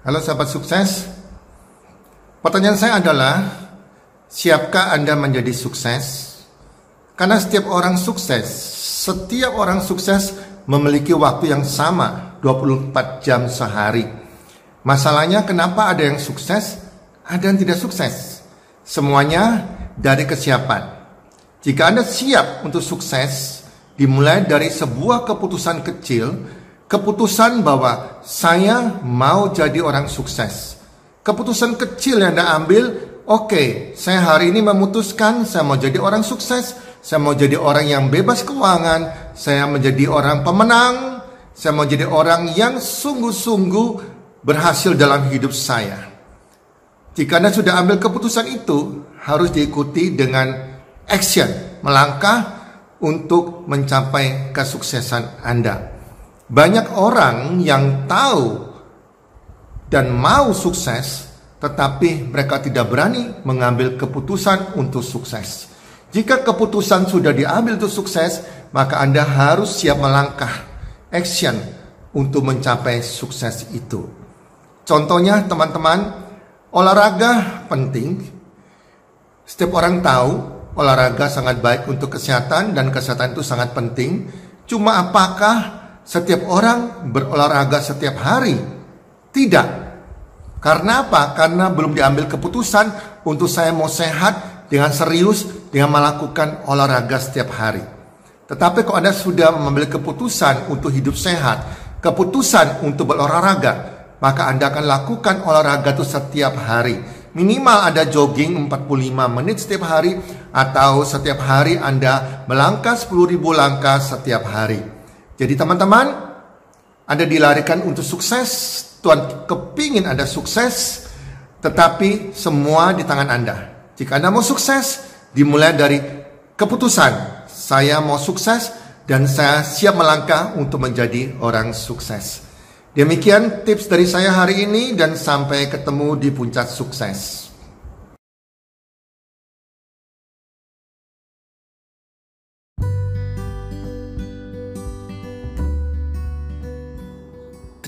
Halo sahabat sukses. Pertanyaan saya adalah, siapkah Anda menjadi sukses? Karena setiap orang sukses, setiap orang sukses memiliki waktu yang sama, 24 jam sehari. Masalahnya kenapa ada yang sukses, ada yang tidak sukses? Semuanya dari kesiapan. Jika Anda siap untuk sukses, dimulai dari sebuah keputusan kecil, keputusan bahwa saya mau jadi orang sukses. Keputusan kecil yang Anda ambil, oke, okay, saya hari ini memutuskan saya mau jadi orang sukses, saya mau jadi orang yang bebas keuangan, saya menjadi orang pemenang, saya mau jadi orang yang sungguh-sungguh berhasil dalam hidup saya. Jika Anda sudah ambil keputusan itu, harus diikuti dengan action, melangkah untuk mencapai kesuksesan Anda. Banyak orang yang tahu dan mau sukses, tetapi mereka tidak berani mengambil keputusan untuk sukses. Jika keputusan sudah diambil untuk sukses, maka Anda harus siap melangkah, action untuk mencapai sukses itu. Contohnya, teman-teman, olahraga penting. Setiap orang tahu olahraga sangat baik untuk kesehatan dan kesehatan itu sangat penting. Cuma apakah setiap orang berolahraga setiap hari? Tidak. Karena apa? Karena belum diambil keputusan untuk saya mau sehat dengan serius dengan melakukan olahraga setiap hari. Tetapi kalau Anda sudah mengambil keputusan untuk hidup sehat, keputusan untuk berolahraga, maka Anda akan lakukan olahraga itu setiap hari Minimal ada jogging 45 menit setiap hari atau setiap hari Anda melangkah 10.000 langkah setiap hari. Jadi teman-teman, Anda dilarikan untuk sukses. Tuhan kepingin Anda sukses, tetapi semua di tangan Anda. Jika Anda mau sukses, dimulai dari keputusan. Saya mau sukses dan saya siap melangkah untuk menjadi orang sukses. Demikian tips dari saya hari ini dan sampai ketemu di puncak sukses.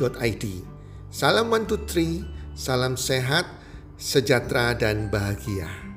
healthcommunity.id. Salam one salam sehat, sejahtera dan bahagia.